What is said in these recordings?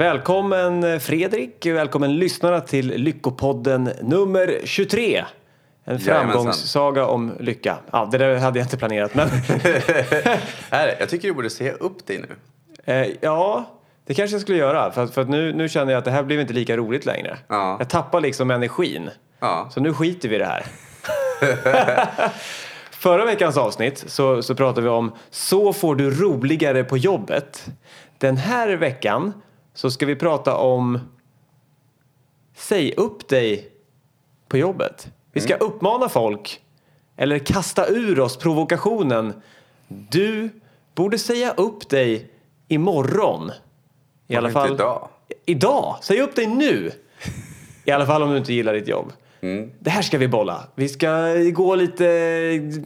Välkommen eh, Fredrik, välkommen lyssnarna till Lyckopodden nummer 23. En framgångssaga om lycka. Ja, det där hade jag inte planerat men... Här, jag tycker du borde säga upp dig nu. Eh, ja, det kanske jag skulle göra. För, att, för att nu, nu känner jag att det här blir inte lika roligt längre. Ja. Jag tappar liksom energin. Ja. Så nu skiter vi i det här. Förra veckans avsnitt så, så pratade vi om Så får du roligare på jobbet. Den här veckan så ska vi prata om Säg upp dig på jobbet. Vi ska uppmana folk eller kasta ur oss provokationen Du borde säga upp dig imorgon. I alla fall idag? Idag! Säg upp dig nu! I alla fall om du inte gillar ditt jobb. Det här ska vi bolla. Vi ska gå lite,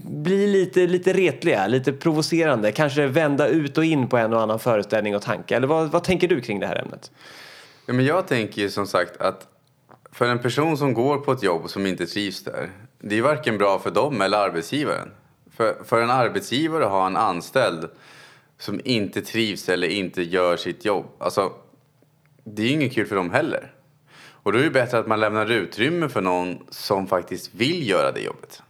bli lite, lite retliga, lite provocerande. Kanske vända ut och in på en och annan föreställning och tanke. Eller vad, vad tänker du kring det här ämnet? Ja, men jag tänker ju som sagt att för en person som går på ett jobb som inte trivs där, det är varken bra för dem eller arbetsgivaren. För, för en arbetsgivare att ha en anställd som inte trivs eller inte gör sitt jobb, alltså det är ju inget kul för dem heller. Och då är det bättre att man lämnar utrymme för någon som faktiskt vill göra det jobbet.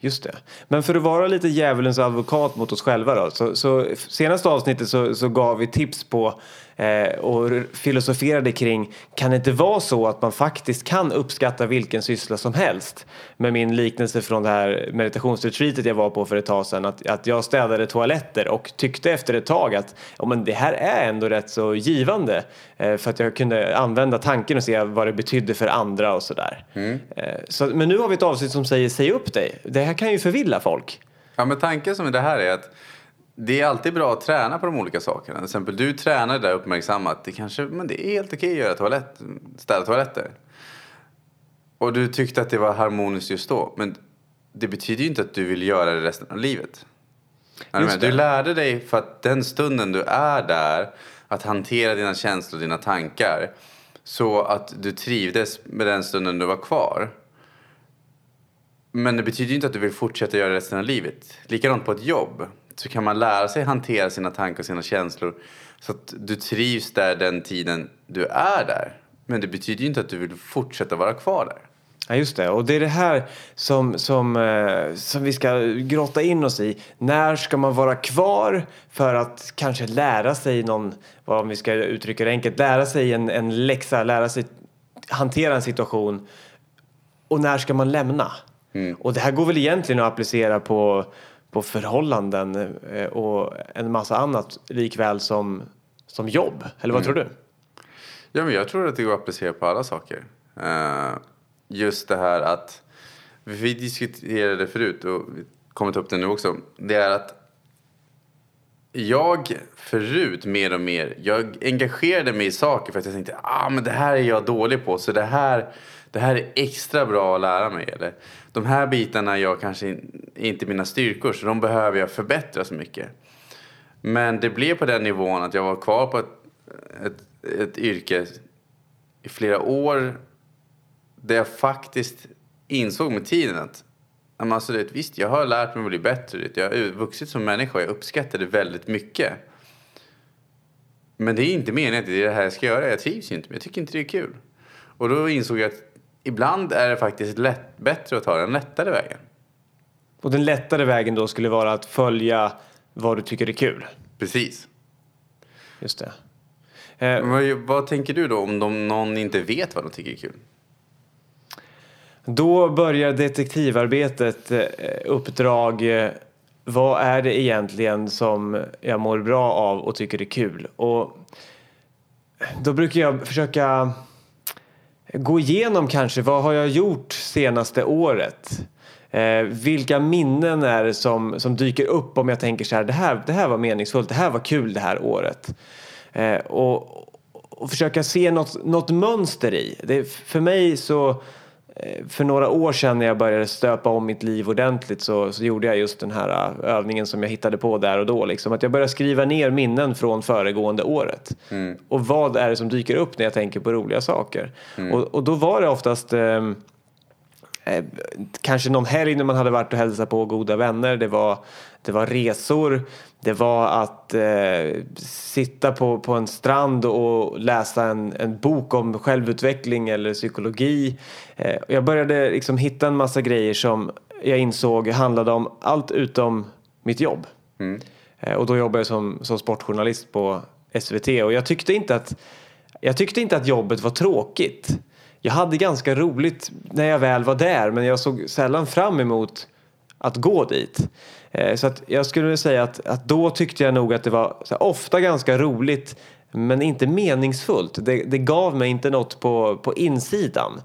Just det. Men för att vara lite djävulens advokat mot oss själva då. Så, så senaste avsnittet så, så gav vi tips på eh, och filosoferade kring kan det inte vara så att man faktiskt kan uppskatta vilken syssla som helst? Med min liknelse från det här meditationsretreatet jag var på för ett tag sedan. Att, att jag städade toaletter och tyckte efter ett tag att ja, men det här är ändå rätt så givande. Eh, för att jag kunde använda tanken och se vad det betydde för andra och sådär. Eh, så, men nu har vi ett avsnitt som säger säg upp dig. Det här kan ju förvilla folk. Ja, men tanken som är det här är att det är alltid bra att träna på de olika sakerna. Till exempel du tränar där uppmärksammat. Det kanske, men det är helt okej att göra toalett, städa toaletter. Och du tyckte att det var harmoniskt just då. Men det betyder ju inte att du vill göra det resten av livet. Du lärde dig för att den stunden du är där att hantera dina känslor och dina tankar så att du trivdes med den stunden du var kvar. Men det betyder ju inte att du vill fortsätta göra det resten av livet. Likadant på ett jobb så kan man lära sig hantera sina tankar och sina känslor så att du trivs där den tiden du är där. Men det betyder ju inte att du vill fortsätta vara kvar där. Ja, just det. Och det är det här som, som, eh, som vi ska grotta in oss i. När ska man vara kvar för att kanske lära sig någon, vad om vi ska uttrycka det enkelt, lära sig en, en läxa, lära sig hantera en situation. Och när ska man lämna? Och det här går väl egentligen att applicera på, på förhållanden eh, och en massa annat likväl som, som jobb. Eller vad tror du? Ja, men jag tror att det går att applicera på alla saker. Eh, just det här att, vi diskuterade det förut och vi kommer ta upp det nu också. Det är att jag förut mer och mer, jag engagerade mig i saker för att jag tänkte ah, men det här är jag dålig på så det här, det här är extra bra att lära mig. Eller de här bitarna är jag kanske in, inte mina styrkor så de behöver jag förbättra så mycket. Men det blev på den nivån att jag var kvar på ett, ett, ett yrke i flera år där jag faktiskt insåg med tiden att men alltså, det, visst, jag har lärt mig att bli bättre. Jag har vuxit som människa och jag uppskattar det väldigt mycket. Men det är inte meningen att det är det här jag ska göra. Jag trivs ju inte, men jag tycker inte det är kul. Och då insåg jag att ibland är det faktiskt lätt, bättre att ta den lättare vägen. Och den lättare vägen då skulle vara att följa vad du tycker är kul. Precis. Just det. Eh, vad, vad tänker du då om de, någon inte vet vad de tycker är kul? Då börjar detektivarbetet, eh, uppdrag. eh, Vad är det egentligen som jag mår bra av och tycker är kul? Och då brukar jag försöka gå igenom kanske vad har jag gjort senaste året? Eh, vilka minnen är det som, som dyker upp om jag tänker så här det, här, det här var meningsfullt, det här var kul det här året. Eh, och, och försöka se något, något mönster i. Det, för mig så för några år sedan när jag började stöpa om mitt liv ordentligt så, så gjorde jag just den här eh, övningen som jag hittade på där och då. Liksom. Att jag började skriva ner minnen från föregående året. Och vad är det som dyker upp när jag tänker på roliga saker? Och, och då var det oftast ehm, eh, kanske någon helg när man hade varit och hälsat på goda vänner. Det var, det var resor. Det var att eh, sitta på, på en strand och läsa en, en bok om självutveckling eller psykologi. Eh, jag började liksom hitta en massa grejer som jag insåg handlade om allt utom mitt jobb. Eh, och då jobbade jag som, som sportjournalist på SVT och jag tyckte inte att jag tyckte inte att jobbet var tråkigt. Jag hade ganska roligt när jag väl var där men jag såg sällan fram emot att gå dit. Eh, så att jag skulle vilja säga att, att då tyckte jag nog att det var så här, ofta ganska roligt men inte meningsfullt. Det, det gav mig inte något på, på insidan.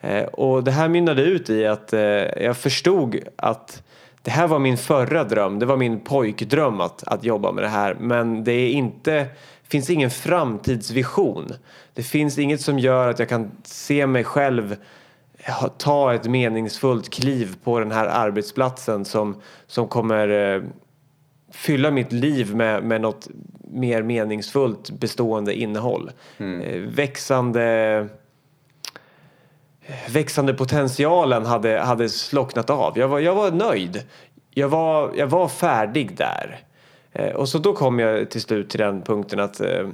Eh, och det här mynnade ut i att eh, jag förstod att det här var min förra dröm. Det var min pojkdröm att, att jobba med det här. Men det är inte, finns ingen framtidsvision. Det finns inget som gör att jag kan se mig själv ta ett meningsfullt kliv på den här arbetsplatsen som, som kommer eh, fylla mitt liv med, med något mer meningsfullt bestående innehåll. Eh, växande växande potentialen hade, hade slocknat av. Jag var, jag var nöjd. Jag var, jag var färdig där. Eh, och så då kom jag till slut till den punkten att eh,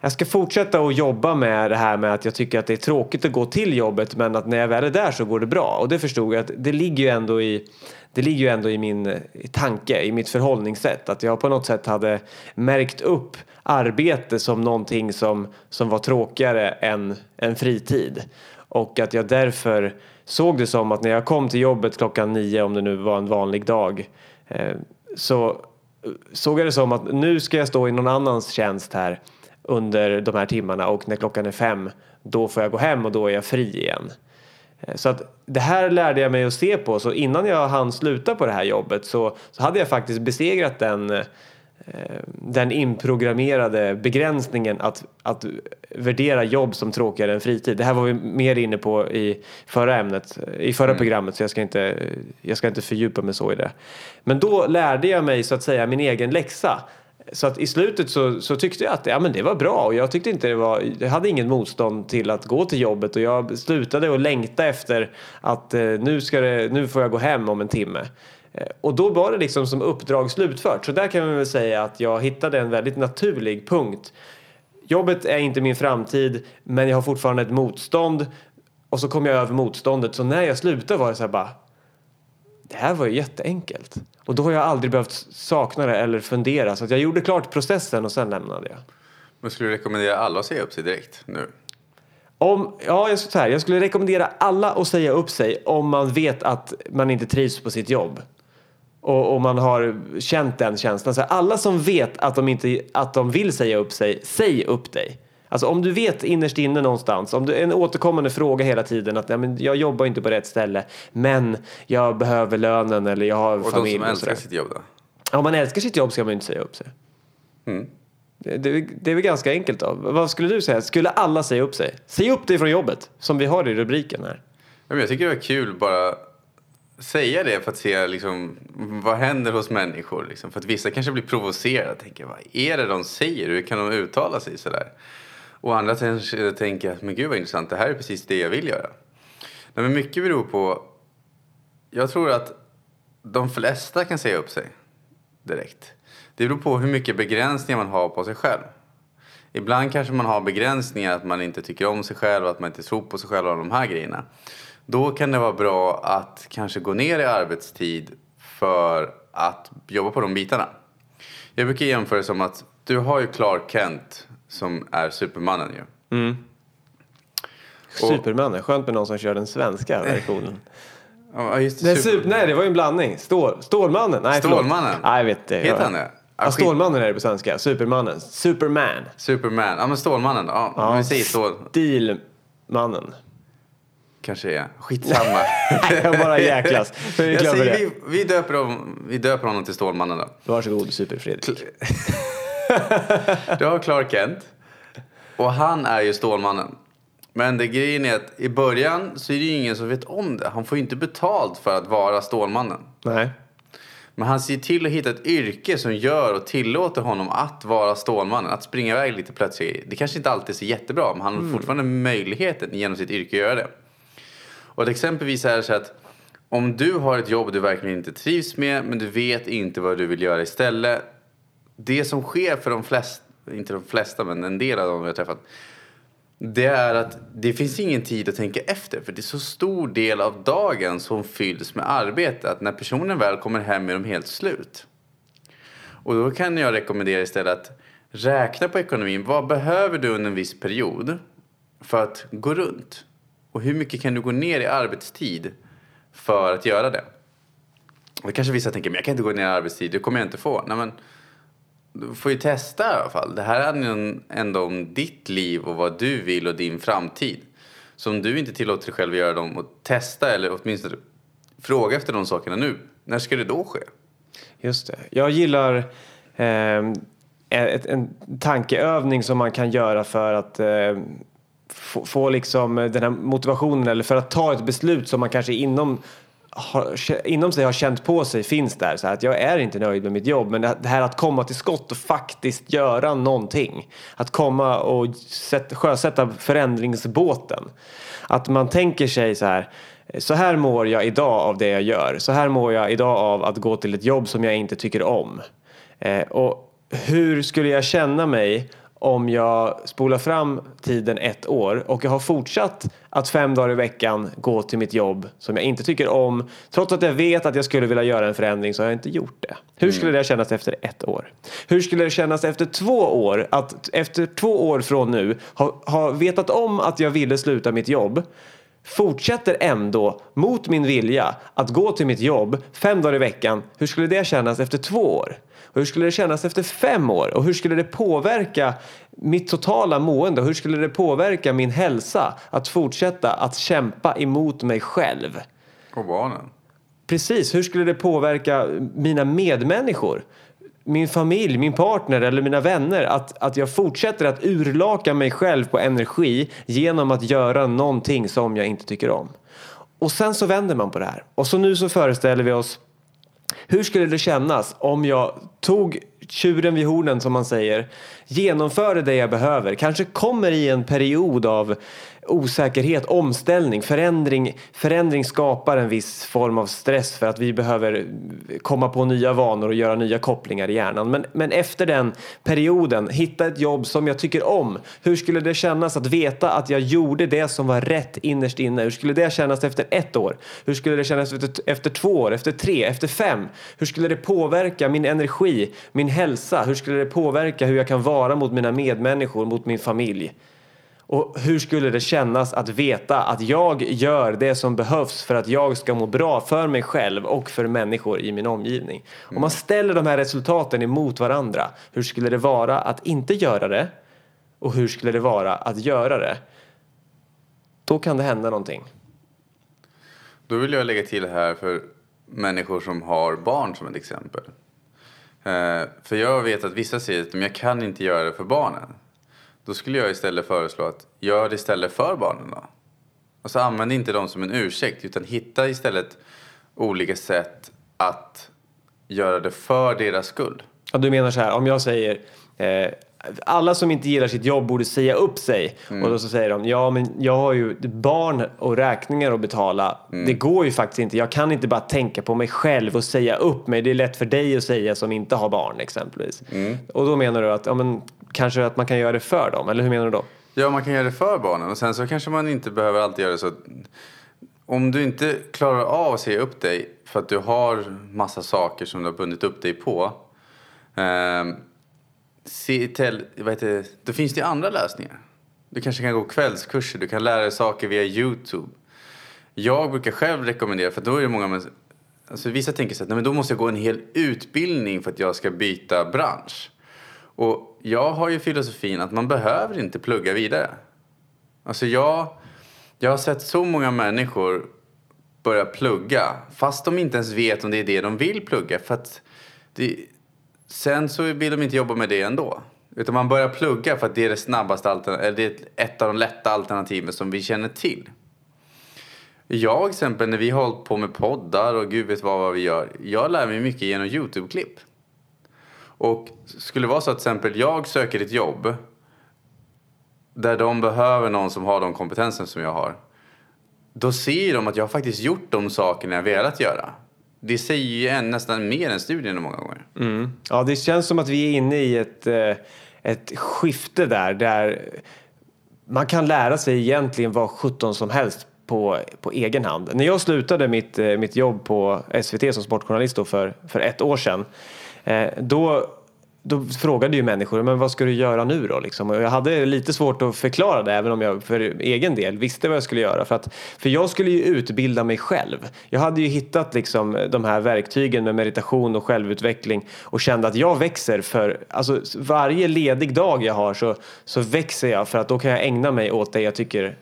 jag ska fortsätta att jobba med det här med att jag tycker att det är tråkigt att gå till jobbet men att när jag väl är där så går det bra. Och det förstod jag att det ligger ju ändå i det ligger ju ändå i min tanke, i mitt förhållningssätt. Att jag på något sätt hade märkt upp arbete som någonting som, som var tråkigare än, än fritid. Och att jag därför såg det som att när jag kom till jobbet klockan nio, om det nu var en vanlig dag, eh, så såg jag det som att nu ska jag stå i någon annans tjänst här under de här timmarna och när klockan är fem då får jag gå hem och då är jag fri igen. Eh, Så att det här lärde jag mig att se på så innan jag hann sluta på det här jobbet så, så hade jag faktiskt besegrat den, eh, den inprogrammerade begränsningen att, att värdera jobb som tråkigare än fritid. Det här var vi mer inne på i förra ämnet, i förra programmet så jag ska, inte, jag ska inte fördjupa mig så i det. Men då lärde jag mig så att säga min egen läxa. Så att i slutet så, så tyckte jag att ja, men det var bra och jag tyckte inte det var, jag hade ingen motstånd till att gå till jobbet och jag slutade att längta efter att eh, nu, ska det, nu får jag gå hem om en timme. Eh, och då var det liksom som uppdrag slutfört. Så där kan man väl säga att jag hittade en väldigt naturlig punkt. Jobbet är inte min framtid men jag har fortfarande ett motstånd och så kom jag över motståndet. Så när jag slutade var det så här bara det här var ju jätteenkelt. Och då har jag aldrig behövt sakna det eller fundera. Så jag gjorde klart processen och sen lämnade jag. Men skulle du rekommendera alla att säga upp sig direkt nu? Om, ja, jag, så här, jag skulle rekommendera alla att säga upp sig om man vet att man inte trivs på sitt jobb. Och, och man har känt den känslan. Så här, alla som vet att de, inte, att de vill säga upp sig, säg upp dig. Alltså om du vet innerst inne någonstans, om du en återkommande fråga hela tiden att ja, men jag jobbar inte på rätt ställe men jag behöver lönen eller jag har Och de familj som och älskar sådär. sitt jobb då? Om man älskar sitt jobb ska man ju inte säga upp sig. Mm. Det, det, det är väl ganska enkelt då. Vad skulle du säga? Skulle alla säga upp sig? Säg upp dig från jobbet, som vi har i rubriken här. Jag tycker det var kul bara säga det för att se liksom, vad händer hos människor. Liksom. För att vissa kanske blir provocerade och tänker vad är det de säger? Hur kan de uttala sig sådär? Och andra kanske tänker men gud vad intressant, det här är precis det jag vill göra. Nej, men mycket beror på, jag tror att de flesta kan säga upp sig direkt. Det beror på hur mycket begränsningar man har på sig själv. Ibland kanske man har begränsningar att man inte tycker om sig själv, att man inte tror på sig själv och de här grejerna. Då kan det vara bra att kanske gå ner i arbetstid för att jobba på de bitarna. Jag brukar jämföra det som att du har ju Clark Kent som är Supermannen ju. Och- Superman, är skönt med någon som kör den svenska versionen. Ja, just Det Super- nej, det var ju en blandning. Stål, Stålmannen? Nej, förlåt. Stålmannen? Nej, jag vet inte. Heter han det? Ja, skit- Stålmannen är det på svenska. Supermannen. Superman. Superman. Ja men Stålmannen då. Ja, Ja. vi säger Stål. Stilmannen. Kanske är. Skitsamma. Nej, jag bara jäklas. Jag glömmer säger, vi, vi, döper dem, vi döper honom till Stålmannen då. Varsågod, Super-Fredrik. Du har Clark Kent. Och han är ju Stålmannen. Men det grejen är att i början så är det ju ingen som vet om det. Han får ju inte betalt för att vara Stålmannen. Nej. Men han ser till att hitta ett yrke som gör och tillåter honom att vara Stålmannen. Att springa iväg lite plötsligt. Det kanske inte alltid är så jättebra, men han har fortfarande möjligheten genom sitt yrke att göra det. Och exempelvis är det så att om du har ett jobb du verkligen inte trivs med men du vet inte vad du vill göra istället. Det som sker för de flesta, inte de flesta men en del av dem jag träffat. Det är att det finns ingen tid att tänka efter för det är så stor del av dagen som fylls med arbete att när personen väl kommer hem är de helt slut. Och då kan jag rekommendera istället att räkna på ekonomin. Vad behöver du under en viss period för att gå runt? Och hur mycket kan du gå ner i arbetstid för att göra det? Och kanske vissa tänker, men jag kan inte gå ner i arbetstid, det kommer jag inte få. Nej, men du får ju testa i alla fall. Det här handlar ju ändå om ditt liv och vad du vill och din framtid. Så om du inte tillåter dig själv att göra dem och testa eller åtminstone fråga efter de sakerna nu, när ska det då ske? Just det. Jag gillar eh, ett, en tankeövning som man kan göra för att eh, få, få liksom den här motivationen eller för att ta ett beslut som man kanske inom har, inom sig har känt på sig finns där. Så att jag är inte nöjd med mitt jobb. Men det här att komma till skott och faktiskt göra någonting. Att komma och sätt, sjösätta förändringsbåten. Att man tänker sig så här. Så här mår jag idag av det jag gör. Så här mår jag idag av att gå till ett jobb som jag inte tycker om. Eh, och hur skulle jag känna mig om jag spolar fram tiden ett år och jag har fortsatt att fem dagar i veckan gå till mitt jobb som jag inte tycker om. Trots att jag vet att jag skulle vilja göra en förändring så har jag inte gjort det. Hur skulle det kännas efter ett år? Hur skulle det kännas efter två år? Att efter två år från nu ha, ha vetat om att jag ville sluta mitt jobb fortsätter ändå mot min vilja att gå till mitt jobb fem dagar i veckan. Hur skulle det kännas efter två år? Och hur skulle det kännas efter fem år? Och hur skulle det påverka mitt totala mående? Och hur skulle det påverka min hälsa att fortsätta att kämpa emot mig själv? Och barnen. Precis, hur skulle det påverka mina medmänniskor? Min familj, min partner eller mina vänner att, att jag fortsätter att urlaka mig själv på energi genom att göra någonting som jag inte tycker om. Och sen så vänder man på det här. Och så nu så föreställer vi oss hur skulle det kännas om jag tog tjuren vid hornen som man säger, genomförde det jag behöver, kanske kommer i en period av osäkerhet, omställning, förändring. Förändring skapar en viss form av stress för att vi behöver komma på nya vanor och göra nya kopplingar i hjärnan. Men, men efter den perioden, hitta ett jobb som jag tycker om. Hur skulle det kännas att veta att jag gjorde det som var rätt innerst inne? Hur skulle det kännas efter ett år? Hur skulle det kännas efter, efter två år, efter tre, efter fem? Hur skulle det påverka min energi, min hälsa? Hur skulle det påverka hur jag kan vara mot mina medmänniskor, mot min familj? Och hur skulle det kännas att veta att jag gör det som behövs för att jag ska må bra för mig själv och för människor i min omgivning? Mm. Om man ställer de här resultaten emot varandra, hur skulle det vara att inte göra det? Och hur skulle det vara att göra det? Då kan det hända någonting. Då vill jag lägga till här för människor som har barn som ett exempel. Eh, för jag vet att vissa säger att jag kan inte göra det för barnen. Då skulle jag istället föreslå att gör det istället för barnen då. Alltså använd inte dem som en ursäkt utan hitta istället olika sätt att göra det för deras skull. Ja, du menar så här, om jag säger eh, alla som inte gillar sitt jobb borde säga upp sig. Mm. Och då så säger de, ja men jag har ju barn och räkningar att betala. Mm. Det går ju faktiskt inte. Jag kan inte bara tänka på mig själv och säga upp mig. Det är lätt för dig att säga som inte har barn exempelvis. Mm. Och då menar du att, ja men kanske att man kan göra det för dem, eller hur menar du då? Ja, man kan göra det för barnen och sen så kanske man inte behöver alltid göra det så. Om du inte klarar av att säga upp dig för att du har massa saker som du har bundit upp dig på. Eh, se till, vad heter, då finns det andra lösningar. Du kanske kan gå kvällskurser, du kan lära dig saker via Youtube. Jag brukar själv rekommendera, för då är det många Alltså vissa tänker så att nej, men då måste jag gå en hel utbildning för att jag ska byta bransch. Och jag har ju filosofin att man behöver inte plugga vidare. Alltså jag, jag har sett så många människor börja plugga fast de inte ens vet om det är det de vill plugga. För att det, sen så vill de inte jobba med det ändå. Utan man börjar plugga för att det är det snabbaste alternativet, eller det är ett av de lätta alternativen som vi känner till. Jag till exempel, när vi har hållit på med poddar och gud vet vad, vad vi gör. Jag lär mig mycket genom YouTube-klipp. Och skulle det vara så att till exempel jag söker ett jobb där de behöver någon som har de kompetenser som jag har. då ser de att jag har faktiskt gjort de sakerna jag velat göra. Det säger ju en, nästan mer än studierna många gånger. Mm. Ja, det känns som att vi är inne i ett, eh, ett skifte där, där man kan lära sig egentligen vad 17 som helst på, på egen hand. När jag slutade mitt, eh, mitt jobb på SVT som sportjournalist för, för ett år sedan, Eh, då då frågade ju människor, men vad ska du göra nu då? Liksom. Och jag hade lite svårt att förklara det, även om jag för egen del visste vad jag skulle göra. För, att, för jag skulle ju utbilda mig själv. Jag hade ju hittat liksom, de här verktygen med meditation och självutveckling och kände att jag växer för, alltså varje ledig dag jag har så, så växer jag för att då kan jag ägna mig åt det jag tycker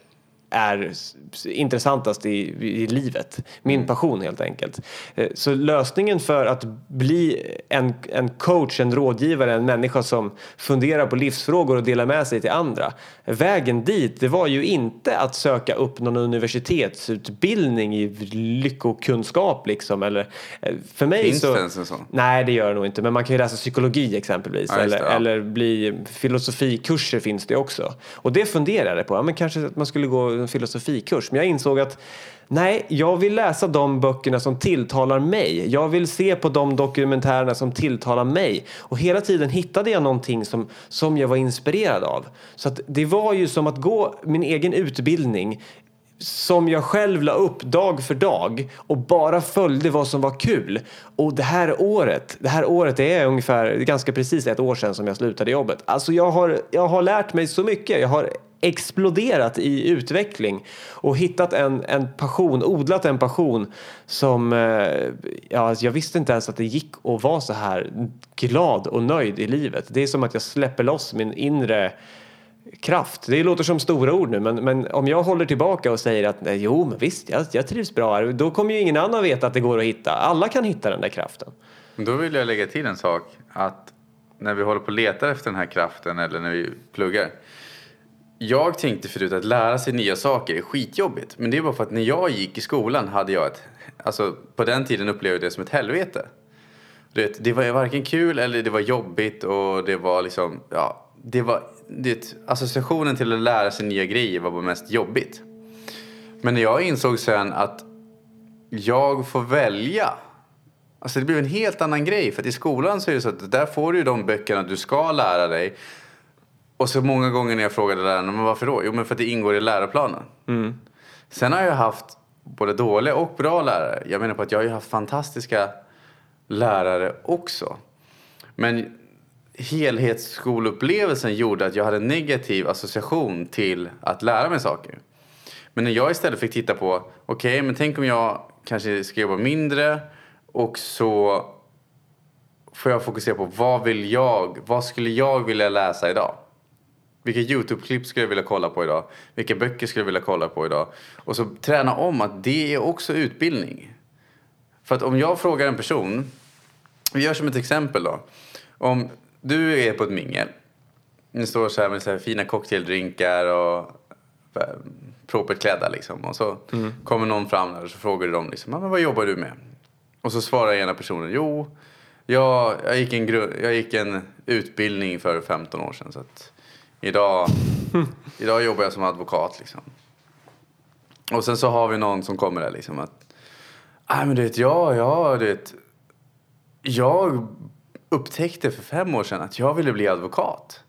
är intressantast i, i livet. Min mm. passion helt enkelt. Eh, så lösningen för att bli en, en coach, en rådgivare, en människa som funderar på livsfrågor och delar med sig till andra. Vägen dit, det var ju inte att söka upp någon universitetsutbildning i lyckokunskap liksom. Eller, eh, för mig Finns så, det ens en sån? Nej, det gör det nog inte. Men man kan ju läsa psykologi exempelvis. Ja, eller, det, ja. eller bli filosofikurser finns det också. Och det funderade jag på. Ja, men kanske att man skulle gå en filosofikurs. Men jag insåg att nej, jag vill läsa de böckerna som tilltalar mig. Jag vill se på de dokumentärerna som tilltalar mig. Och hela tiden hittade jag någonting som, som jag var inspirerad av. Så att det var ju som att gå min egen utbildning som jag själv la upp dag för dag och bara följde vad som var kul. Och det här året, det här året det är ungefär ganska precis ett år sedan som jag slutade jobbet. Alltså jag har, jag har lärt mig så mycket. Jag har exploderat i utveckling och hittat en, en passion, odlat en passion som, eh, ja, alltså, jag visste inte ens att det gick att vara så här glad och nöjd i livet. Det är som att jag släpper loss min inre kraft. Det låter som stora ord nu, men, men om jag håller tillbaka och säger att nej, jo, men visst, jag, jag trivs bra här, då kommer ju ingen annan veta att det går att hitta. Alla kan hitta den där kraften. Då vill jag lägga till en sak, att när vi håller på och letar efter den här kraften eller när vi pluggar. Jag tänkte förut att lära sig nya saker är skitjobbigt. Men det är bara för att när jag gick i skolan hade jag ett, alltså på den tiden upplevde jag det som ett helvete. Du vet, det var varken kul eller det var jobbigt och det var liksom, ja, det var, det, associationen till att lära sig nya grejer var bara mest jobbigt. Men när jag insåg sen att jag får välja. Alltså det blev en helt annan grej. För att i skolan så är det så att där får du ju de böckerna du ska lära dig. Och så många gånger när jag frågade lärarna, men varför då? Jo men för att det ingår i läroplanen. Mm. Sen har jag haft både dåliga och bra lärare. Jag menar på att jag har ju haft fantastiska lärare också. Men helhetsskolupplevelsen gjorde att jag hade en negativ association till att lära mig saker. Men när jag istället fick titta på, okej, okay, men tänk om jag kanske ska jobba mindre och så får jag fokusera på vad vill jag, vad skulle jag vilja läsa idag? Vilka YouTube-klipp skulle jag vilja kolla på idag? Vilka böcker skulle jag vilja kolla på idag? Och så träna om att det är också utbildning. För att om jag frågar en person, vi gör som ett exempel då. Om du är på ett mingel. Ni står så här med så här fina cocktaildrinkar och eh, propert klädda liksom. Och så mm. kommer någon fram där och så frågar du dem liksom, men vad jobbar du med? Och så svarar ena personen, jo, jag, jag, gick en jag gick en utbildning för 15 år sedan så att idag, idag jobbar jag som advokat liksom. Och sen så har vi någon som kommer där liksom att, nej men du vet, jag, jag, du vet, jag upptäckte för fem år sedan att jag ville bli advokat.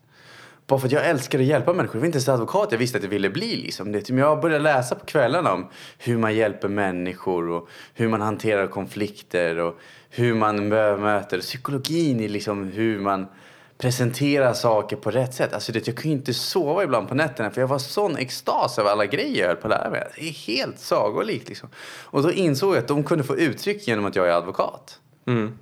Bara för att jag älskar att hjälpa människor. Jag var inte ens advokat jag visste att jag ville bli. Liksom. Det, men jag började läsa på kvällarna om hur man hjälper människor och hur man hanterar konflikter och hur man möter psykologin i liksom hur man presentera saker på rätt sätt. Alltså det, jag kunde inte sova ibland på nätterna för jag var sån extas över alla grejer jag höll på att lära mig. Det är helt sagolikt liksom. Och då insåg jag att de kunde få uttryck genom att jag är advokat. Mm.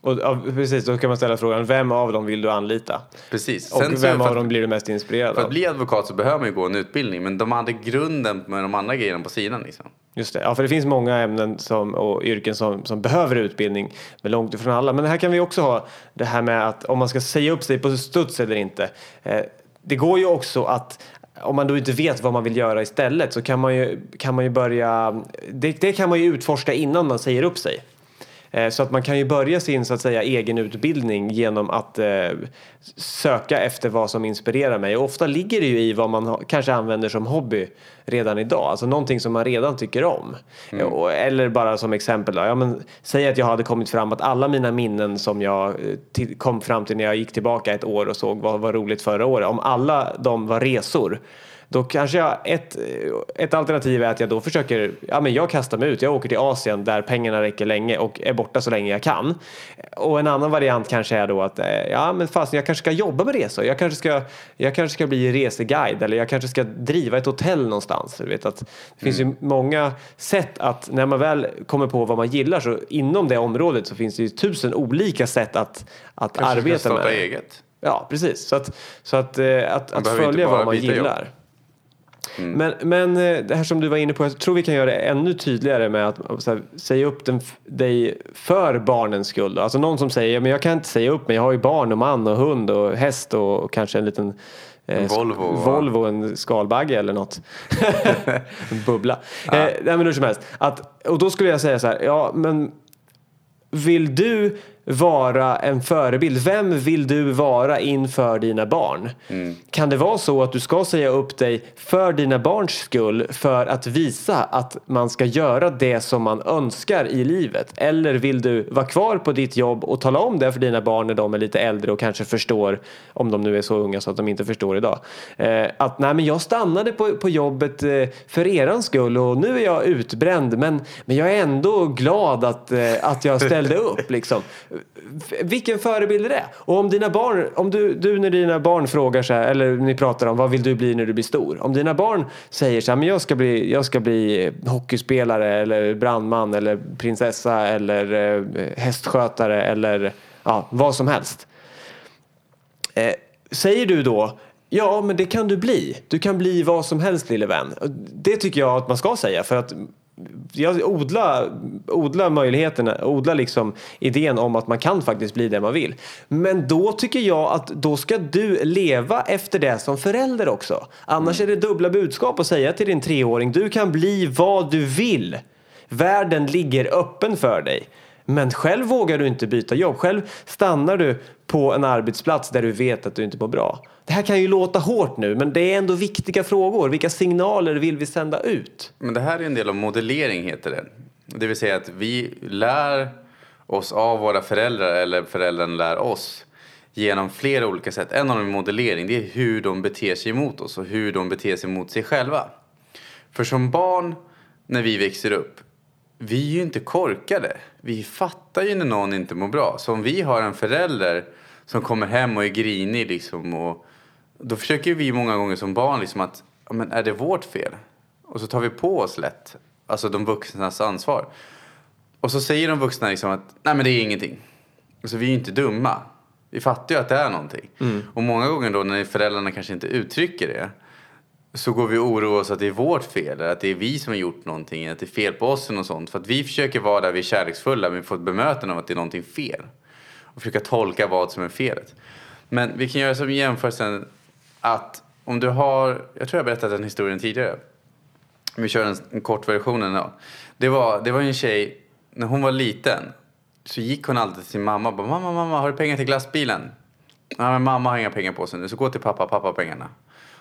Och, ja, precis, då kan man ställa frågan, vem av dem vill du anlita? Precis. Och Sen vem av dem blir du mest inspirerad av? För att bli advokat så behöver man ju gå en utbildning, men de hade grunden med de andra grejerna på sidan. Liksom. Just det, ja för det finns många ämnen som, och yrken som, som behöver utbildning, men långt ifrån alla. Men här kan vi också ha det här med att om man ska säga upp sig på studs eller inte. Eh, det går ju också att om man då inte vet vad man vill göra istället så kan man ju, kan man ju börja, det, det kan man ju utforska innan man säger upp sig. Eh, Så att man kan ju börja sin så att säga egen utbildning genom att eh, söka efter vad som inspirerar mig. Och ofta ligger det ju i vad man ha, kanske använder som hobby redan idag. Alltså någonting som man redan tycker om. Eh, och, eller bara som exempel då, ja, men, säg att jag hade kommit fram att alla mina minnen som jag eh, kom fram till när jag gick tillbaka ett år och såg vad var roligt förra året. Om alla de var resor då kanske jag, ett, ett alternativ är att jag då försöker, ja men jag kastar mig ut, jag åker till Asien där pengarna räcker länge och är borta så länge jag kan. Och en annan variant kanske är då att, eh, ja men fast jag kanske ska jobba med resor, jag kanske ska, jag kanske ska bli reseguide eller jag kanske ska driva ett hotell någonstans. Du vet att det finns ju många sätt att, när man väl kommer på vad man gillar så inom det området så finns det ju tusen olika sätt att, att Kanske ska arbeta starta med. eget. Ja, precis. Så att, så att, eh, att, att följa vad man byta jobb. Gillar. Men, men eh, det här som du var inne på, jag tror vi kan göra det ännu tydligare med att här, säga upp den, dig för barnens skull. Då. Alltså någon som säger, "Ja, men jag kan inte säga upp mig, jag har ju barn och man och hund och häst och kanske en liten eh, En Volvo, va? Volvo en skalbagge eller något. en bubbla. Eh, nej men hur som helst. Att, och då skulle jag säga så här, ja men vill du vara en förebild? Vem vill du vara inför dina barn? Kan det vara så att du ska säga upp dig för dina barns skull för att visa att man ska göra det som man önskar i livet? Eller vill du vara kvar på ditt jobb och tala om det för dina barn när de är lite äldre och kanske förstår, om de nu är så unga så att de inte förstår idag, eh, att nej men jag stannade på, på jobbet eh, för eran skull och nu är jag utbränd men, men jag är ändå glad att, eh, att jag ställde upp liksom. Vilken förebild är det? Och om dina barn, om du, du när dina barn frågar så här, eller ni pratar om vad vill du bli när du blir stor? Om dina barn säger så här, men jag ska bli, jag ska bli eh, hockeyspelare eller brandman eller prinsessa eller eh, hästskötare eller ja, vad som helst. Eh, säger du då Ja, men det kan du bli. Du kan bli vad som helst lille vän. Det tycker jag att man ska säga för att jag odla, odla möjligheterna, odla liksom idén om att man kan faktiskt bli det man vill. Men då tycker jag att då ska du leva efter det som förälder också. Annars är det dubbla budskap att säga till din treåring, du kan bli vad du vill. Världen ligger öppen för dig. Men själv vågar du inte byta jobb. Själv stannar du på en arbetsplats där du vet att du inte mår bra. Det här kan ju låta hårt nu, men det är ändå viktiga frågor. Vilka signaler vill vi sända ut? Men det här är en del av modellering heter det. Det vill säga att vi lär oss av våra föräldrar eller föräldrarna lär oss genom flera olika sätt. En av dem är modellering. Det är hur de beter sig mot oss och hur de beter sig mot sig själva. För som barn när vi växer upp, vi är ju inte korkade. Vi fattar ju när någon inte mår bra. Så om vi har en förälder som kommer hem och är grinig liksom och då försöker vi många gånger som barn liksom att, ja, men är det vårt fel? Och så tar vi på oss lätt, alltså de vuxnas ansvar. Och så säger de vuxna liksom att, nej men det är ingenting. Alltså vi är ju inte dumma. Vi fattar ju att det är någonting. Och många gånger då när föräldrarna kanske inte uttrycker det så går vi och oroar oss att det är vårt fel, att det är vi som har gjort någonting, att det är fel på oss och sånt. För att vi försöker vara där vi är kärleksfulla, men vi får ett bemötande av att det är någonting fel. Och försöka tolka vad som är felet. Men vi kan göra som jämförelsen att om du har, jag tror jag berättat den historien tidigare. Vi kör en, en kort version ändå. Det var, det var en tjej, när hon var liten så gick hon alltid till sin mamma och bara, mamma, mamma, har du pengar till glassbilen? Nej, men mamma har inga pengar på sig nu, så gå till pappa, pappa har pengarna.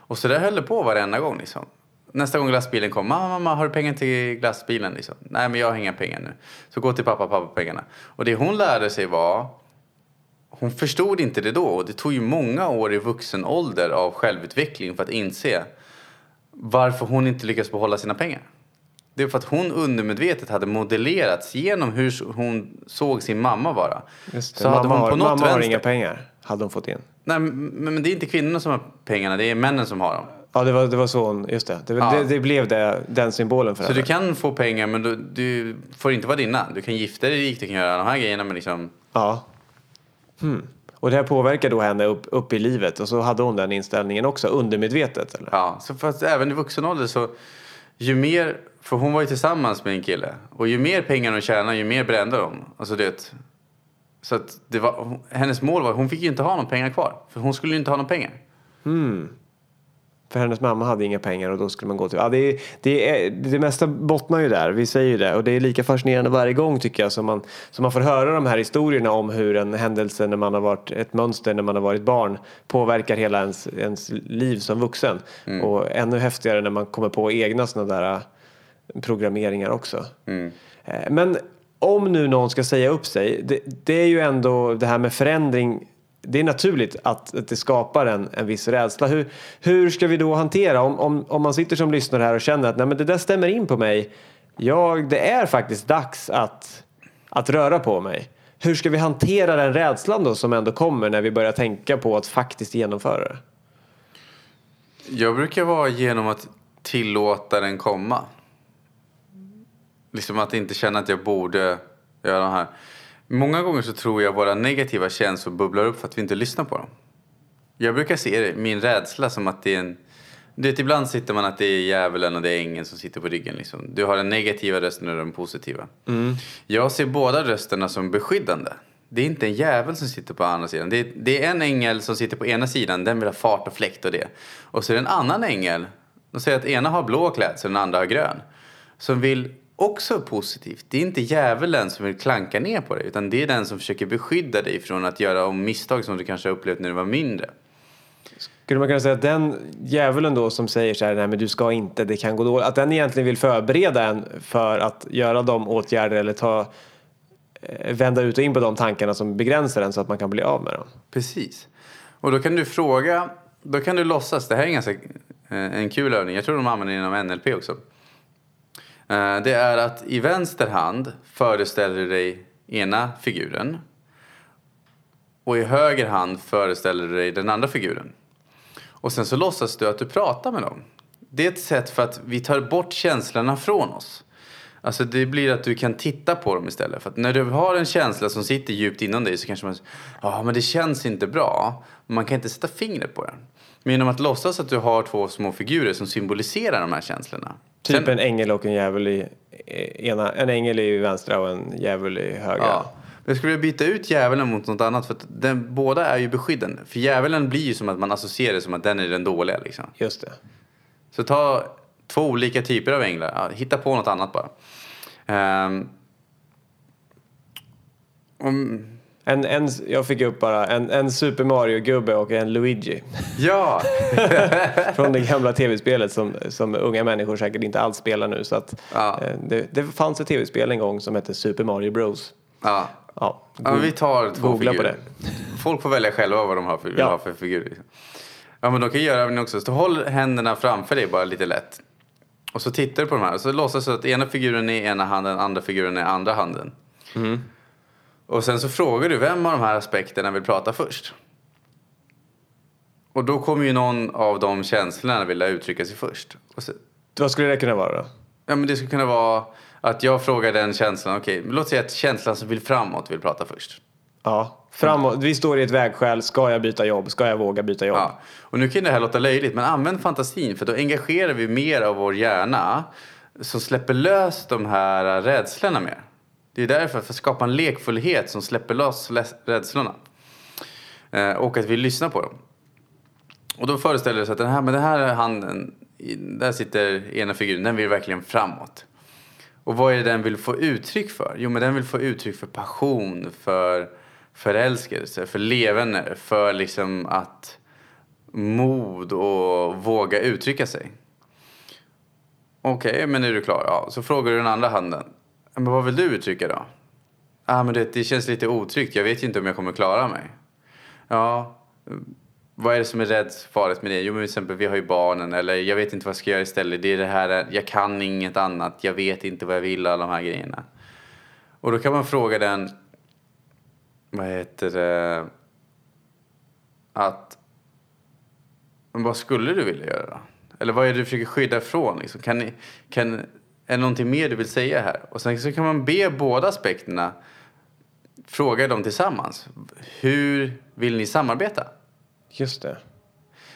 Och så där höll det på varenda gång liksom. Nästa gång glassbilen kom, mamma, mamma, har du pengar till glassbilen? Liksom. Nej, men jag har inga pengar nu. Så gå till pappa, pappa pengarna. Och det hon lärde sig var, hon förstod inte det då. Och det tog ju många år i vuxen ålder av självutveckling för att inse varför hon inte lyckas behålla sina pengar. Det är för att hon undermedvetet hade modellerats genom hur hon såg sin mamma vara. Så hade mamma hon på något mamma har vänster... inga pengar, hade hon fått in. Nej, men, det är inte kvinnorna som har pengarna, det är männen som har dem. Ja, det var, det var så hon, just det. Det, Ja. det, det blev det, den symbolen för Så henne. du kan få pengar men du, du får inte vara dina. Du kan gifta dig rik, du kan göra de här grejerna men liksom... Ja. Hmm. Och det här påverkar då henne upp, upp i livet och så hade hon den inställningen också undermedvetet eller? Ja, så fast även i vuxen ålder så ju mer, för hon var ju tillsammans med en kille och ju mer pengar hon tjänade ju mer brände de. Alltså det, så att det var, hennes mål var, hon fick ju inte ha någon pengar kvar för hon skulle ju inte ha någon pengar. För hennes mamma hade inga pengar och då skulle man gå till... Ja, det, är, det, är, det mesta bottnar ju där, vi säger ju det. Och det är lika fascinerande varje gång tycker jag som man, som man får höra de här historierna om hur en händelse när man har varit ett mönster när man har varit barn påverkar hela ens, ens liv som vuxen. Mm. Och ännu häftigare när man kommer på egna sådana där äh, programmeringar också. Mm. Eh, Men om nu någon ska säga upp sig, det, det är ju ändå det här med förändring det är naturligt att, att det skapar en, en viss rädsla. Hur, hur ska vi då hantera om, om, om man sitter som lyssnare här och känner att Nej, men det där stämmer in på mig. Jag, det är faktiskt dags att, att röra på mig. Hur ska vi hantera den rädslan då som ändå kommer när vi börjar tänka på att faktiskt genomföra det? Jag brukar vara genom att tillåta den komma. Liksom att inte känna att jag borde göra det här. Många gånger så tror jag våra negativa känslor bubblar upp för att vi inte lyssnar på dem. Jag brukar se det, min rädsla som att det är en... Du vet, ibland sitter man att det är djävulen och det är ängeln som sitter på ryggen. Liksom. Du har den negativa rösten och den positiva. Jag ser båda rösterna som beskyddande. Det är inte en djävul som sitter på andra sidan. Det är, det är en ängel som sitter på ena sidan, den vill ha fart och fläkt och det. Och så är det en annan ängel, de säger att ena har blå klädsel och den andra har grön. Som vill också positivt. Det är inte djävulen som vill klanka ner på dig, utan det är den som försöker beskydda dig från att göra om misstag som du kanske har upplevt när du var mindre. Skulle man kunna säga att den djävulen då som säger så här, nej men du ska inte, det kan gå dåligt, att den egentligen vill förbereda en för att göra de åtgärder eller ta, eh, vända ut och in på de tankarna som begränsar en så att man kan bli av med dem. Precis. Och då kan du fråga, då kan du låtsas, det här är en ganska eh, en kul övning, jag tror de använder det inom NLP också. Eh, det är att i vänster hand föreställer du dig ena figuren och i höger hand föreställer du dig den andra figuren. Och sen så låtsas du att du pratar med dem. Det är ett sätt för att vi tar bort känslorna från oss. Alltså det blir att du kan titta på dem istället. För att när du har en känsla som sitter djupt inom dig så kanske man ja men det känns inte bra. Man kan inte sätta fingret på den. Men genom att låtsas att du har två små figurer som symboliserar de här känslorna. Typ Sen- en ängel och en djävul i ena, en ängel i vänstra och en djävul i högra. Ja. Men Jag skulle vilja byta ut djävulen mot något annat för att den, båda är ju beskyddande. För djävulen blir ju som att man associerar det som att den är den dåliga liksom. Just det. Så ta två olika typer av änglar. Ja, hitta på något annat bara. Ehm, om, En, en, jag fick upp bara en, en Super Mario-gubbe och en Luigi. ja, Från det gamla tv-spelet som, som unga människor säkert inte alls spelar nu. Så att, Ja. eh, det, det fanns ett tv-spel en gång som hette Super Mario Bros. ja. Ja, ja vi tar två googla på figurer. Folk får välja själva vad de har för, Ja. för figurer. liksom. Ja, men de kan göra även också. Så håll händerna framför dig bara lite lätt. Och så tittar du på de här. Och så låtsas du att ena figuren är ena handen, andra figuren är andra handen. Mm. Och sen så frågar du vem av de här aspekterna vill prata först. Och då kommer ju någon av de känslorna vilja uttrycka sig först. Så, Vad skulle det kunna vara då? ja, men det skulle kunna vara att jag frågar den känslan. Okej, men låt säga att känslan som vill framåt vill prata först. Ja, framåt. Vi står i ett vägskäl. Ska jag byta jobb? Ska jag våga byta jobb? Ja. Och nu kan det här låta löjligt, men använd fantasin för då engagerar vi mer av vår hjärna som släpper lös de här rädslorna mer. Det är därför, för att skapa en lekfullhet som släpper loss rädslorna. Eh, och att vi lyssnar på dem. Och då föreställer det sig att den här, med den här handen, där sitter ena figuren, den vill verkligen framåt. Och vad är det den vill få uttryck för? Jo, men den vill få uttryck för passion, för förälskelse, för levande, för liksom att mod och våga uttrycka sig. Okej, men är du klar? Ja, så frågar du den andra handen. "Ja, Men vad vill du uttrycka då? ah, men det, det känns lite otryggt. Jag vet ju inte om jag kommer klara mig. Ja, vad är det som är rädd farligt med det? Jo, men till exempel vi har ju barnen eller jag vet inte vad jag ska göra istället. Det är det här, jag kan inget annat, jag vet inte vad jag vill, alla de här grejerna. Och då kan man fråga den, vad heter det, att, men vad skulle du vilja göra då? Eller vad är det du försöker skydda ifrån? Liksom? Kan kan, är det någonting mer du vill säga här? Och sen så kan man be båda aspekterna fråga dem tillsammans. Hur vill ni samarbeta? Just det.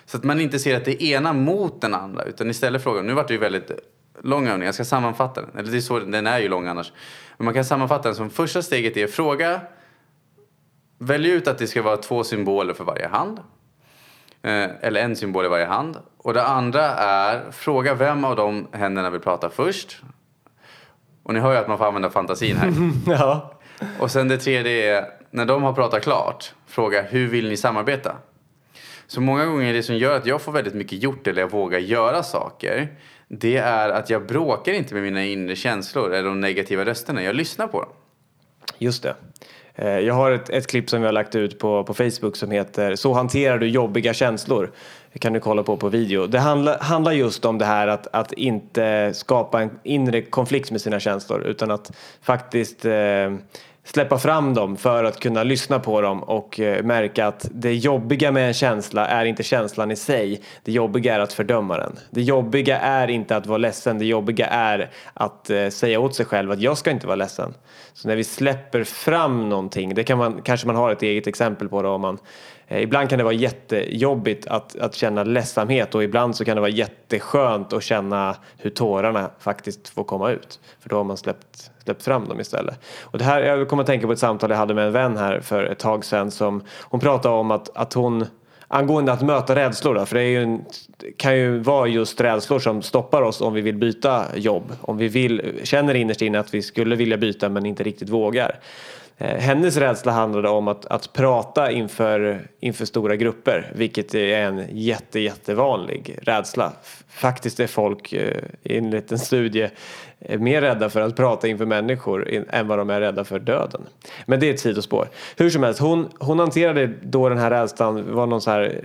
Så att man inte ser att det är ena mot den andra utan istället frågar, nu vart det ju väldigt lång övning, jag ska sammanfatta den. Eller det är så, den är ju lång annars. Men man kan sammanfatta den som första steget är fråga, välj ut att det ska vara två symboler för varje hand. Eh, eller en symbol i varje hand. Och det andra är fråga vem av de händerna vill prata först. Och ni hör ju att man får använda fantasin här. Ja. Och sen det tredje är, när de har pratat klart, fråga hur vill ni samarbeta? Så många gånger det som gör att jag får väldigt mycket gjort eller jag vågar göra saker, det är att jag bråkar inte med mina inre känslor eller de negativa rösterna. Jag lyssnar på dem. Just det. Eh, jag har ett, ett klipp som vi har lagt ut på, på Facebook som heter Så hanterar du jobbiga känslor. Det kan du kolla på på video. Det handlar, handlar just om det här att, att inte skapa en inre konflikt med sina känslor utan att faktiskt eh, släppa fram dem för att kunna lyssna på dem och eh, märka att det jobbiga med en känsla är inte känslan i sig. Det jobbiga är att fördöma den. Det jobbiga är inte att vara ledsen. Det jobbiga är att eh, säga åt sig själv att jag ska inte vara ledsen. Så när vi släpper fram någonting, det kan man, kanske man har ett eget exempel på det om man eh, Ibland kan det vara jättejobbigt att, att känna ledsamhet och ibland så kan det vara jätteskönt att känna hur tårarna faktiskt får komma ut. För då har man släppt, släppt fram dem istället. Och det här, jag kommer att tänka på ett samtal jag hade med en vän här för ett tag sedan som hon pratade om att, att hon Angående att möta rädslor då, för det är ju en, kan ju vara just rädslor som stoppar oss om vi vill byta jobb. Om vi vill, känner innerst inne att vi skulle vilja byta men inte riktigt vågar. Eh, hennes rädsla handlade om att, att prata inför, inför stora grupper, vilket är en jätte, jättevanlig rädsla. Faktiskt är folk eh, enligt en studie eh, mer rädda för att prata inför människor än vad de är rädda för döden. Men det är ett sidospår. Hur som helst, hon, hon hanterade då den här rädslan, var någon så här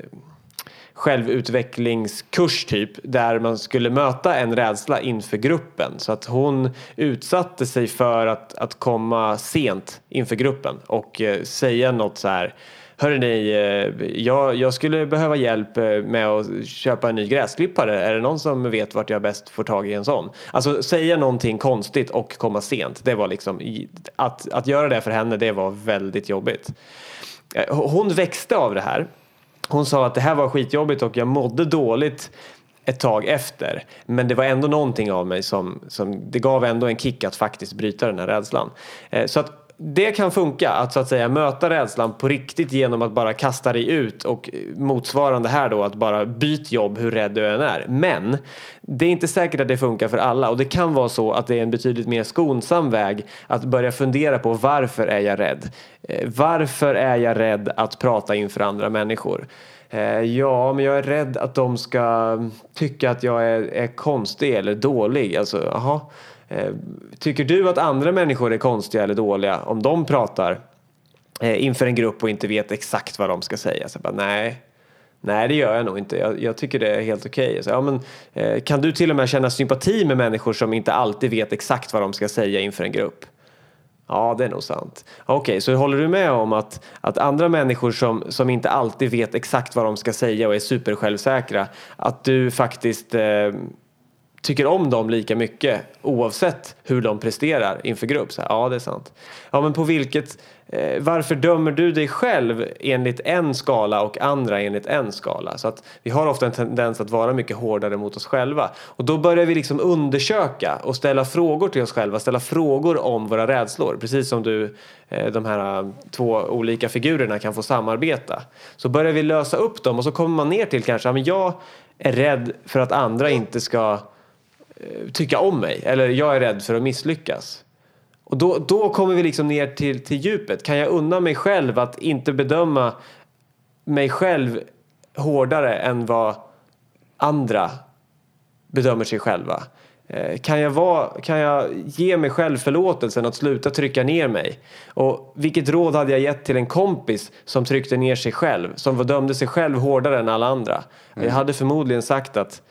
självutvecklingskurs typ där man skulle möta en rädsla inför gruppen så att hon utsatte sig för att, att komma sent inför gruppen och eh, säga något så här Hörrni, eh, jag, jag skulle behöva hjälp eh, med att köpa en ny gräsklippare. Är det någon som vet vart jag bäst får tag i en sån? Alltså säga någonting konstigt och komma sent. Det var liksom, att, att göra det för henne, det var väldigt jobbigt. Eh, hon växte av det här. Hon sa att det här var skitjobbigt och jag mådde dåligt ett tag efter. Men det var ändå någonting av mig som, som det gav ändå en kick att faktiskt bryta den här rädslan. Eh, så att det kan funka att så att säga möta rädslan på riktigt genom att bara kasta dig ut och motsvarande här då att bara byt jobb hur rädd du än är. Men det är inte säkert att det funkar för alla och det kan vara så att det är en betydligt mer skonsam väg att börja fundera på varför är jag rädd? Eh, varför är jag rädd att prata inför andra människor? Eh, ja, men jag är rädd att de ska tycka att jag är, är konstig eller dålig. Alltså, aha. Eh, tycker du att andra människor är konstiga eller dåliga om de pratar eh, inför en grupp och inte vet exakt vad de ska säga? Så jag bara, nej, Nej, det gör jag nog inte. Jag, jag tycker det är helt okej. Okay. ja, men, eh, kan du till och med känna sympati med människor som inte alltid vet exakt vad de ska säga inför en grupp? Ja, det är nog sant. Okej, så håller du med om att, att andra människor som, som inte alltid vet exakt vad de ska säga och är supersjälvsäkra, att du faktiskt eh, tycker om dem lika mycket oavsett hur de presterar inför grupp? Så här, ja, det är sant. Ja, men på vilket, eh, varför dömer du dig själv enligt en skala och andra enligt en skala? Så att vi har ofta en tendens att vara mycket hårdare mot oss själva. Och då börjar vi liksom undersöka och ställa frågor till oss själva, ställa frågor om våra rädslor. Precis som du, eh, de här eh, två olika figurerna kan få samarbeta. Så börjar vi lösa upp dem och så kommer man ner till kanske, ja, men jag är rädd för att andra inte ska tycka om mig. Eller jag är rädd för att misslyckas. Och då, då kommer vi liksom ner till, till djupet. Kan jag unna mig själv att inte bedöma mig själv hårdare än vad andra bedömer sig själva? Eh, Kan jag, vara, kan jag ge mig själv förlåtelsen att sluta trycka ner mig? Och vilket råd hade jag gett till en kompis som tryckte ner sig själv? Som dömde sig själv hårdare än alla andra? Jag hade förmodligen sagt att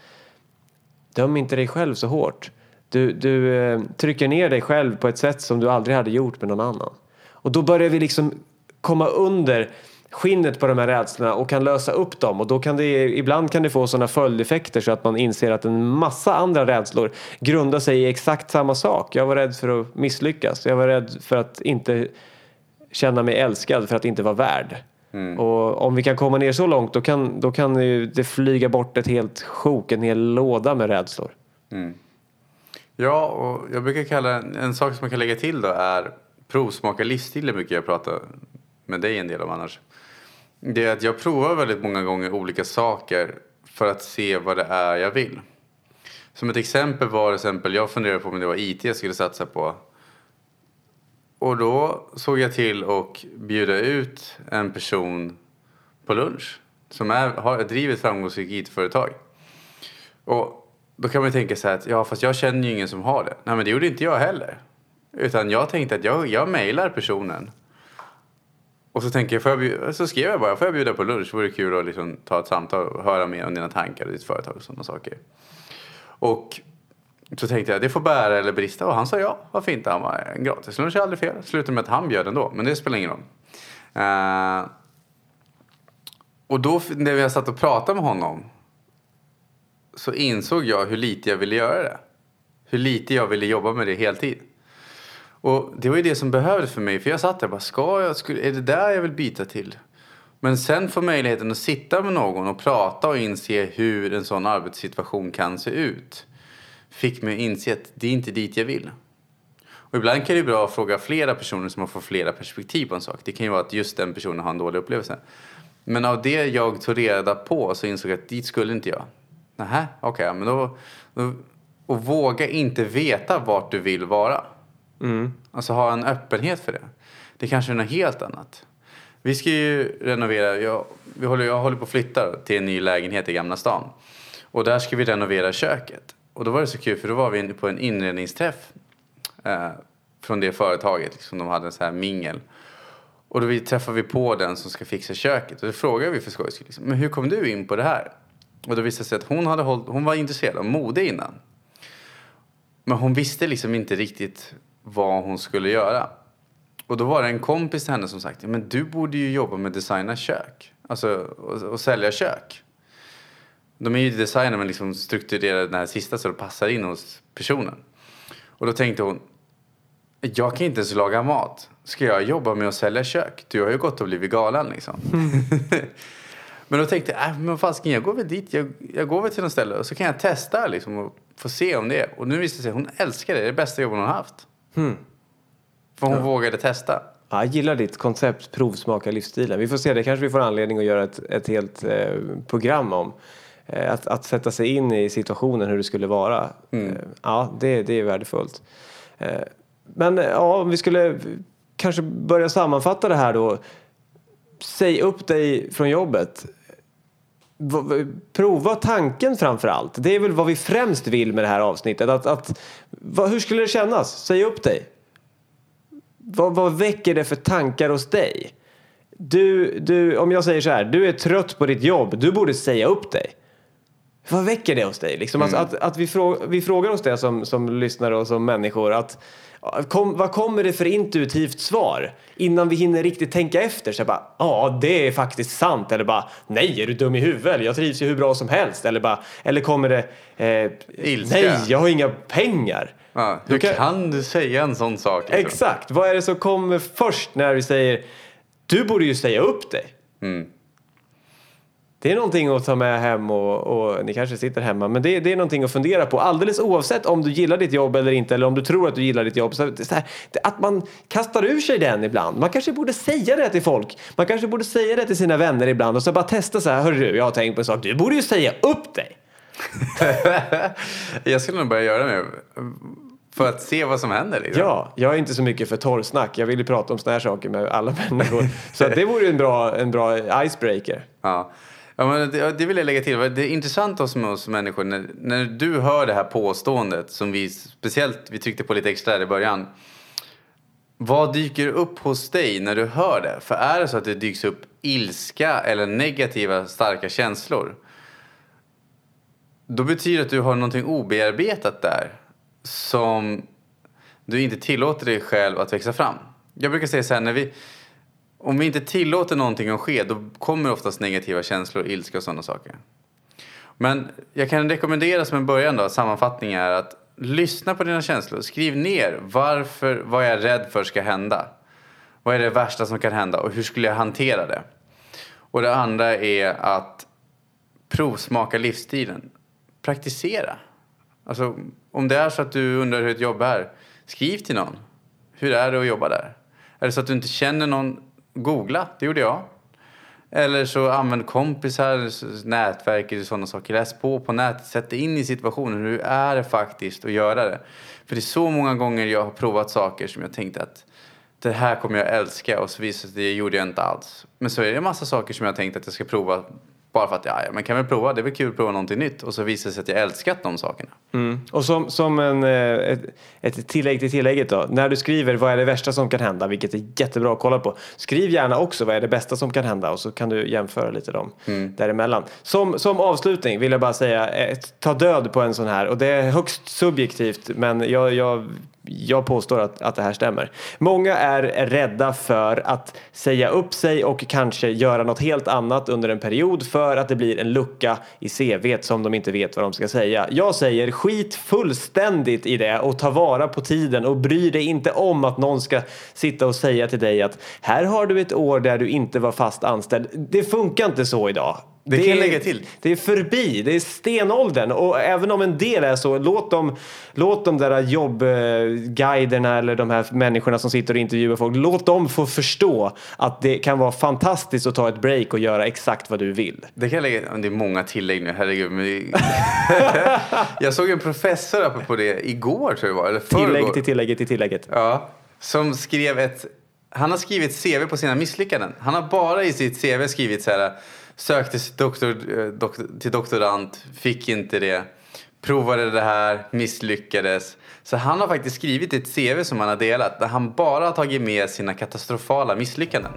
Döm inte dig själv så hårt. Du, du eh, trycker ner dig själv på ett sätt som du aldrig hade gjort med någon annan. Och då börjar vi liksom komma under skinnet på de här rädslorna och kan lösa upp dem. Och då kan det, ibland kan det få sådana följdeffekter så att man inser att en massa andra rädslor grundar sig i exakt samma sak. Jag var rädd för att misslyckas. Jag var rädd för att inte känna mig älskad, för att inte vara värd. Och om vi kan komma ner så långt då kan, då kan ju det flyga bort ett helt sjok, en hel låda med rädslor. Ja, och jag brukar kalla en, en sak som man kan lägga till då är provsmaka livsstilar brukar jag prata med dig en del om annars. Det är att jag provar väldigt många gånger olika saker för att se vad det är jag vill. Som ett exempel var till exempel, jag funderade på om det var IT jag skulle satsa på. Och då såg jag till att bjuda ut en person på lunch som är, har, driver ett framgångsrikt IT-företag. Och då kan man tänka så här att ja, fast jag känner ju ingen som har det. Nej, men det gjorde inte jag heller. Utan jag tänkte att jag, jag mejlar personen. Och så, tänker jag, får jag bjuda, så skrev jag bara, får jag bjuda på lunch? Vore det kul att liksom ta ett samtal och höra mer om dina tankar och ditt företag och sådana saker. Och så tänkte jag, det får bära eller brista. Och han sa ja, vad fint. Han var en gratis lunch är aldrig fel. Slutade med att han bjöd ändå, men det spelar ingen roll. Uh, och då när jag satt och pratade med honom så insåg jag hur lite jag ville göra det. Hur lite jag ville jobba med det heltid. Och det var ju det som behövdes för mig. För jag satt där och bara, ska jag, skulle, är det där jag vill byta till? Men sen få möjligheten att sitta med någon och prata och inse hur en sån arbetssituation kan se ut. Fick mig att inse att det är inte dit jag vill. Och ibland kan det vara bra att fråga flera personer som har fått flera perspektiv på en sak. Det kan ju vara att just den personen har en dålig upplevelse. Men av det jag tog reda på så insåg jag att dit skulle inte jag. Nähä, okej, okay, men då, då... Och våga inte veta vart du vill vara. Mm. Alltså ha en öppenhet för det. Det kanske är något helt annat. Vi ska ju renovera, jag, vi håller, jag håller på att flytta till en ny lägenhet i Gamla stan. Och där ska vi renovera köket. Och då var det så kul för då var vi på en inredningsträff eh, från det företaget. Liksom, de hade en så här mingel. Och då vi, träffade vi på den som ska fixa köket. Och då frågade vi för skojs skull, liksom, men hur kom du in på det här? Och då visade det sig att hon, hade hållit, hon var intresserad av mode innan. Men hon visste liksom inte riktigt vad hon skulle göra. Och då var det en kompis till henne som sagt, men du borde ju jobba med designa kök. Alltså, och, och sälja kök. De är ju designer men liksom strukturerar den här sista så det passar in hos personen. Och då tänkte hon, jag kan inte ens laga mat. Ska jag jobba med att sälja kök? Du har ju gått och blivit galen liksom. Mm. men då tänkte jag, äh, men fasken jag går väl dit. Jag, jag går väl till något ställe och så kan jag testa liksom och få se om det är. Och nu visar det sig, hon älskar det. Det är det bästa jobbet hon har haft. Mm. För hon ja. vågade testa. Ja, jag gillar ditt koncept provsmaka livsstilen. Vi får se, det kanske vi får anledning att göra ett, ett helt eh, program om. Eh, att, att sätta sig in i situationen hur det skulle vara. Mm. Eh, ja, det, det är värdefullt. Eh, men ja, om vi skulle kanske börja sammanfatta det här då. Säg upp dig från jobbet. Prova tanken framför allt. Det är väl vad vi främst vill med det här avsnittet. Att, att, hur skulle det kännas? Säg upp dig. Vad, vad väcker det för tankar hos dig? Du, du, om jag säger så här, du är trött på ditt jobb, du borde säga upp dig. Vad väcker det hos dig? Liksom, mm. alltså, att, att vi, frågar, vi frågar oss det som, som lyssnare och som människor. Att, kom, vad kommer det för intuitivt svar? Innan vi hinner riktigt tänka efter. Så bara, ja det är faktiskt sant. Eller bara, nej är du dum i huvudet? Jag trivs ju hur bra som helst. Eller, bara, eller kommer det, eh, nej jag har inga pengar. Ja, hur kan, kan, du säga en sån sak? Liksom? Exakt, vad är det som kommer först när vi säger du borde ju säga upp dig? Mm. Det är någonting att ta med hem och, och ni kanske sitter hemma, men det, det, är någonting att fundera på alldeles oavsett om du gillar ditt jobb eller inte eller om du tror att du gillar ditt jobb. Så, så här, att man kastar ur sig den ibland. Man kanske borde säga det till folk. Man kanske borde säga det till sina vänner ibland och så bara testa så här. Hörru du, jag har tänkt på en sak. Du borde ju säga upp dig. jag skulle nog börja göra det för att se vad som händer? Liksom. Ja, jag är inte så mycket för torrsnack. Jag vill ju prata om såna här saker med alla människor. så det vore en bra, en bra icebreaker. Ja. Ja, men det, det vill jag lägga till. Det är intressant oss med oss människor när, när du hör det här påståendet som vi speciellt vi tryckte på lite extra i början. Vad dyker upp hos dig när du hör det? För är det så att det dyks upp ilska eller negativa starka känslor då betyder det att du har någonting obearbetat där som du inte tillåter dig själv att växa fram. Jag brukar säga så här, när vi, om vi inte tillåter någonting att ske då kommer oftast negativa känslor, ilska och sådana saker. Men jag kan rekommendera som en början då, sammanfattning är att lyssna på dina känslor. Skriv ner varför, vad jag är rädd för ska hända. Vad är det värsta som kan hända och hur skulle jag hantera det? Och det andra är att provsmaka livsstilen. Praktisera. Alltså, om det är så att du undrar hur ett jobb är, skriv till någon. Hur är det att jobba där? Är det så att du inte känner någon, googla. Det gjorde jag. Eller så använd kompisar, nätverk eller sådana saker. Läs på på nätet, sätt dig in i situationen. Hur är det faktiskt att göra det? För det är så många gånger jag har provat saker som jag tänkte att det här kommer jag älska och så visade det sig att det gjorde jag inte alls. Men så är det en massa saker som jag tänkt att jag ska prova bara för att ja, men kan väl prova, det är väl kul att prova någonting nytt. Och så visar det sig att jag älskat de sakerna. Mm. Och som, som en, eh, ett, ett tillägg till tillägget då. När du skriver vad är det värsta som kan hända, vilket är jättebra att kolla på. Skriv gärna också vad är det bästa som kan hända och så kan du jämföra lite dem däremellan. Som, som avslutning vill jag bara säga, eh, ta död på en sån här och det är högst subjektivt men jag, jag, jag påstår att, att det här stämmer. Många är rädda för att säga upp sig och kanske göra något helt annat under en period för att det blir en lucka i CVt som de inte vet vad de ska säga. Jag säger skit fullständigt i det och ta vara på tiden och bry dig inte om att någon ska sitta och säga till dig att här har du ett år där du inte var fast anställd. Det funkar inte så idag. Det kan jag är- lägga till. Det är förbi, det är stenåldern och även om en del är så, låt dem, låt de där jobbguiderna eller de här människorna som sitter och intervjuar folk, låt dem få förstå att det kan vara fantastiskt att ta ett break och göra exakt vad du vill. Det kan jag lägga, det är många tillägg nu, herregud. Men det... jag såg en professor apropå det igår tror jag det var, eller Tillägg förrgår. till tillägget till tillägget. Ja, som skrev ett... Han har skrivit CV på sina misslyckanden. Han har bara i sitt CV skrivit så här. Sökte doktor, eh, doktor, till doktorand, fick inte det. Provade det här, misslyckades. Så han har faktiskt skrivit ett CV som han har delat där han bara har tagit med sina katastrofala misslyckanden.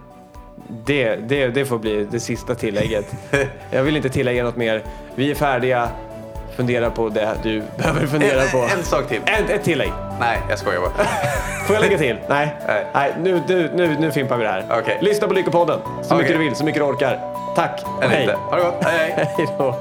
Det, det, det får bli det sista tillägget. Jag vill inte tillägga något mer. Vi är färdiga. Fundera på det du behöver fundera En, på. en sak till. En, ett tillägg. Nej, jag skojar bara. Får jag lägga till? Nej. Nej. Nej nu, nu, nu, nu fimpar vi det här. Okej. Lyssna på Lyckopodden så mycket Okej. du vill, så mycket du orkar. Tack Eller hej. inte. Ha det gott. Hej, hej. Hej då.